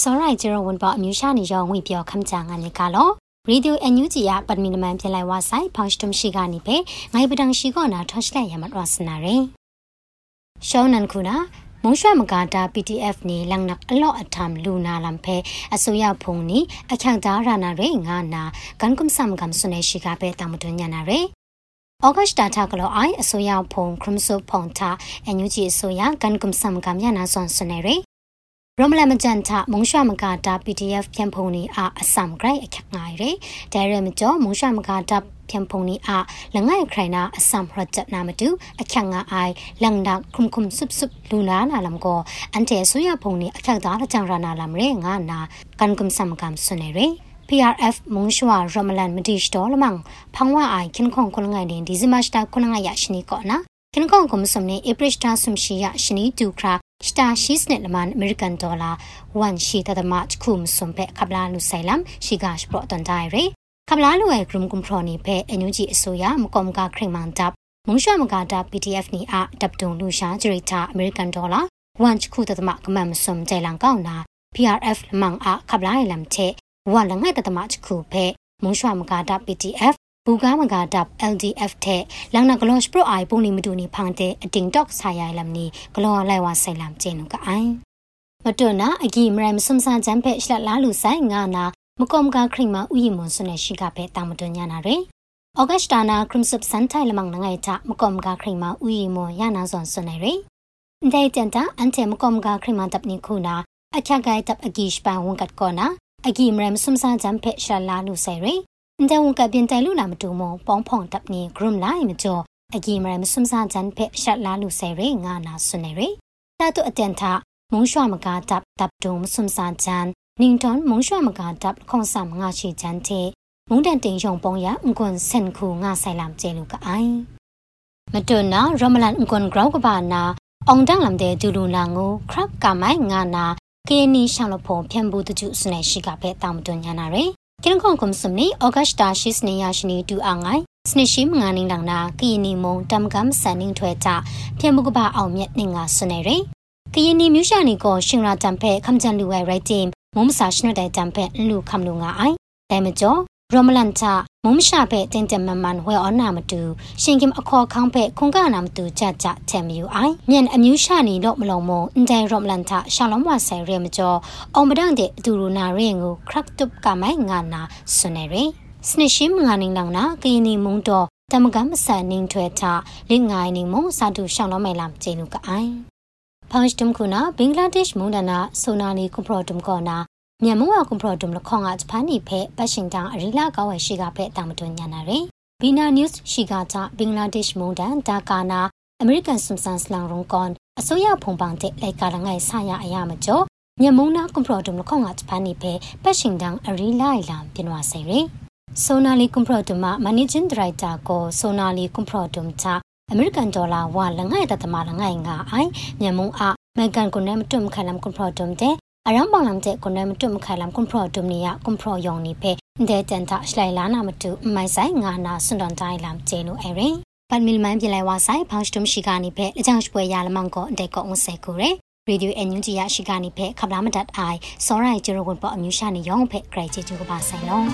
စောရိုင်ဂျရဝန်ပေါ်အမျိုးရှာနေရောငွေပြောခမ်းချာငါနေကလောရေဒီယိုအန်ယူဂျီယာပတ်မီနမန်ပြန်လိုက်ဝါဆိုင်ဖောင်စတုံရှိကနေပဲငိုင်ပဒံရှိကောနာထော့ချလိုက်ရမှာတော့စနာရယ်ရှောင်းနန်ခုနာမုံရွှမကာတာ PDF နေလန်နအလော့အထမ်လူနာလမ်ဖဲအစိုးရဖုန်နီအခန့်သားရနာရေငါနာကန်ကွမ်ဆမ်ကမ်ဆုနေရှိကပဲတမတွညာနာရေဩဂတ်တာတာကလောအိုင်အစိုးရဖုန်ခရမ်ဆုဖုန်တာအန်ယူဂျီအစိုးရကန်ကွမ်ဆမ်ကမ်ညာနာဆွန်ဆုနေရေ ရမလမကြန်တာမုံရွှမကာတာ PDF ပြန်ဖုန်နီအာအစမ်ဂရိုက်အခက်ငိုင်ရေဒဲရမကျော်မုံရွှမကာတာပြန်ဖုန်နီအာလငိုင်ခရိုင်နာအစမ်ရတ်နာမတူအခက်ငါအိုင်လန်ဒခုမ်ခုမ်ဆုပ်ဆုပ်လူနာနာလမ်ကိုအန်တဲဆူရဖုန်နီအခက်သားကြံရနာလမ်ရေငါနာကန်ကွမ်ဆမ်ကမ်ဆွနေရေ PRF မုံရှွာရမလန်မတိစတော်လမန်ဖန်ဝအိုင်ခင်ခုံခုလငိုင်ဒင်ဒီဇမစတာခုလငိုင်ရရှိနီကောနာခင်ခုံကုမ်စုံနေဧပရစ်တာဆုမ်ရှိယရှိနီတူခရာ စတာရှိစ net လမန်အမေရိကန်ဒေါ်လာ1ရှိတသမတ်ခုမ်စုံပဲခပလာလူဆိုင်လမ်ရှိဂါရှ်ပရိုတန်ဒိုင်ရီခပလာလူရဲ့ဂရုမ်ကွန်ဖရိုနီဖဲအန်ယူဂျီအစိုးရမကောမကခရိမန်တပ်မုံရွှမကတာ PDF နီအတပ်တုံလူရှာဂျရီတာအမေရိကန်ဒေါ်လာ1ခုတသမကမမ်စုံကျဲလန်ကောင်းနာ PRF လမန်အခပလာလမ်တဲ့ဝါလငဲ့တသမချခုဖဲမုံရွှမကတာ PDF ဘူကားမကာတပ် LDF တဲ့လန်နာဂလော့ရှ်ပရိုအိုင်ပုံနေမတူနေဖန်တဲ့အတင်တော့ဆိုင်ရိုင်လမ်နီဂလောလိုက်ဝဆိုင်လမ်ကျင်းနုကအိုင်မတွနာအဂီမရမ်ဆွမ်ဆန်ဂျမ်ဖဲရှလက်လာလူဆိုင်ငါနာမကောမကခရိမဥယီမွန်ဆွနေရှိကပဲတာမတွညာနာရယ်ဩဂတ်စတာနာခရမ်ဆပ်စန်ထိုင်လမန်နငိုင်တာမကောမကခရိမဥယီမွန်ရနာဆွန်ဆွနေရယ်ဒိုင်တန်တာအန်တေမကောမကခရိမတပ်နိခုနာအခက်ဂိုင်တပ်အဂီရှပန်ဝန်ကတ်ကောနာအဂီမရမ်ဆွမ်ဆန်ဂျမ်ဖဲရှလက်လာလူဆိုင်ရယ်အ န်တဝန်ကပြင်တိုင်လူနာမတူမပေါင်းဖောင်တပ်နေဂရုမလိုက်မကျော်အကြီးမရမစွမ်စာဂျန်ဖက်ရှက်လာလူဆယ်ရေငါနာဆွနေရေတာတုအတန်ထမုံရွှမကာတပ်တပ်တုံစွမ်စာဂျန်နင်းတွန်မုံရွှမကာတပ်ခွန်ဆမ်ငါရှိဂျန်တေမုန်တန်တင်ယုံပုံရအကွန်ဆန်ခုငါဆိုင်လမ်ကျေလူကအိုင်မတွနာရမလန်အကွန်ဂရောက်ကဘာနာအောင်တန်လမ်တဲ့ဒူလူနာငိုခရပ်ကမိုင်ငါနာကေနီရှောင်းလဖုံဖြန်ဘူးတကျစနေရှိကပဲတောင်တွညာနာရယ် ကင်ခွန်ကွန်စမနီဩဂတ်တာရှိစနေရရှိနေတူအငိုင်စနေရှိမငါနင်းလောင်နာကီနီမုံတမ်ကမ်ဆန်နင်းထွဲတာပြန်မှုကပါအောင်မြက်နင်းငါဆွနေရယ်ကီနီမြူရှာနီကိုရှင်ရာတမ်ဖဲခမ်ဂျန်လူဝဲရိုက်တင်မုံမစာရှနတဲ့တမ်ဖဲလူခမ်လူငါအိုင်ဒဲမကျော် ရမလန်ချမုံရှာပဲတင်တင်မန်မန်ဝဲအောနာမတူရှင်ကင်အခေါ်ခေါင်းပဲခွန်ကနာမတူကြကြချဲမယူအိုင်မြန်အမျိုးရှာနေတော့မလုံးမအန်တိုင်ရမလန်ချရှာလုံးဝဆိုင်ရဲမကျော်အောင်ပဒန့်တဲ့အတူရူနာရင်ကိုခရက်တုပ်ကမိုင်ငါနာဆွနေရစနရှိမငါနင်းလောင်နာကရင်နီမုံတော့တမကမဆန်နင်းထွဲထလင်ငိုင်းနီမုံစာတူရှောင်းလုံးမိုင်လာကျေနုကအိုင်ဖောင်စတမ်ခုနာဘင်္ဂလားဒေ့ရှ် မုန်ဒနာဆိုနာလီကွန်ပရိုဒမ်ကောနာမြန်မဝကွန်ပရိုဒမ်လခေါငါဂျပန်နီဖဲပတ်ရှင်တန်အရီလာကောင်းဝဲရှိကဖဲတာမတွညာနာရယ်ဘီနာနျူးစ်ရှိကကြဘင်္ဂလားဒေ့ရှ်မုန်ဒန်ဒါကာနာအမေရိကန်ဆွမ်ဆန်စလောင်ရုံကွန်အစိုးရဖုန်ပန်တဲ့လိုက်ကာလငိုင်ဆရအရမကျော်မြန်မုံနာကွန်ပရိုဒမ်လခေါငါဂျပန်နီဖဲပတ်ရှင်တန်အရီလာလာပြင်ဝဆိုင်ရယ်ဆိုနာလီကွန်ပရိုဒမ်မမန်နေဂျင်းဒရိုက်တာကိုဆိုနာလီကွန်ပရိုဒမ်ချအမေရိကန်ဒေါ်လာဝလငိုင်တတမလငိုင်ငါအိုင်မြန်မုံအမေကန်ကွန်နဲမတွမ်ခလမ်ကွန်ပရိုဒမ်တဲ့ အရမ်ပေါလမ်တဲ့ကွန်နဲမတွမ်ခလမ်ကွန်ပရိုဒမ်နီယကွန်ပရိုယောင်နီဖေတဲ့တန်တာရှလိုက်လာနာမတူမိုင်ဆိုင်ငါနာစွန်ဒန်တိုင်းလမ်ကျေနိုအရင်ပတ်မီလမန်ပြလိုက်ဝါဆိုင်ဖောင်းစတုံရှိကနေဖေအကြောင်းပွဲရလမန်ကိုတဲ့ကောအုံးဆဲကိုရယ်ရေဒီယိုအန်ယူဂျီရရှိကနေဖေခပလာမဒတ်အိုင်စောရိုင်ဂျီရိုဝန်ပေါ်အမျိုးရှာနေရောင်းဖေဂရိတ်ချီချူကပါဆိုင်လုံး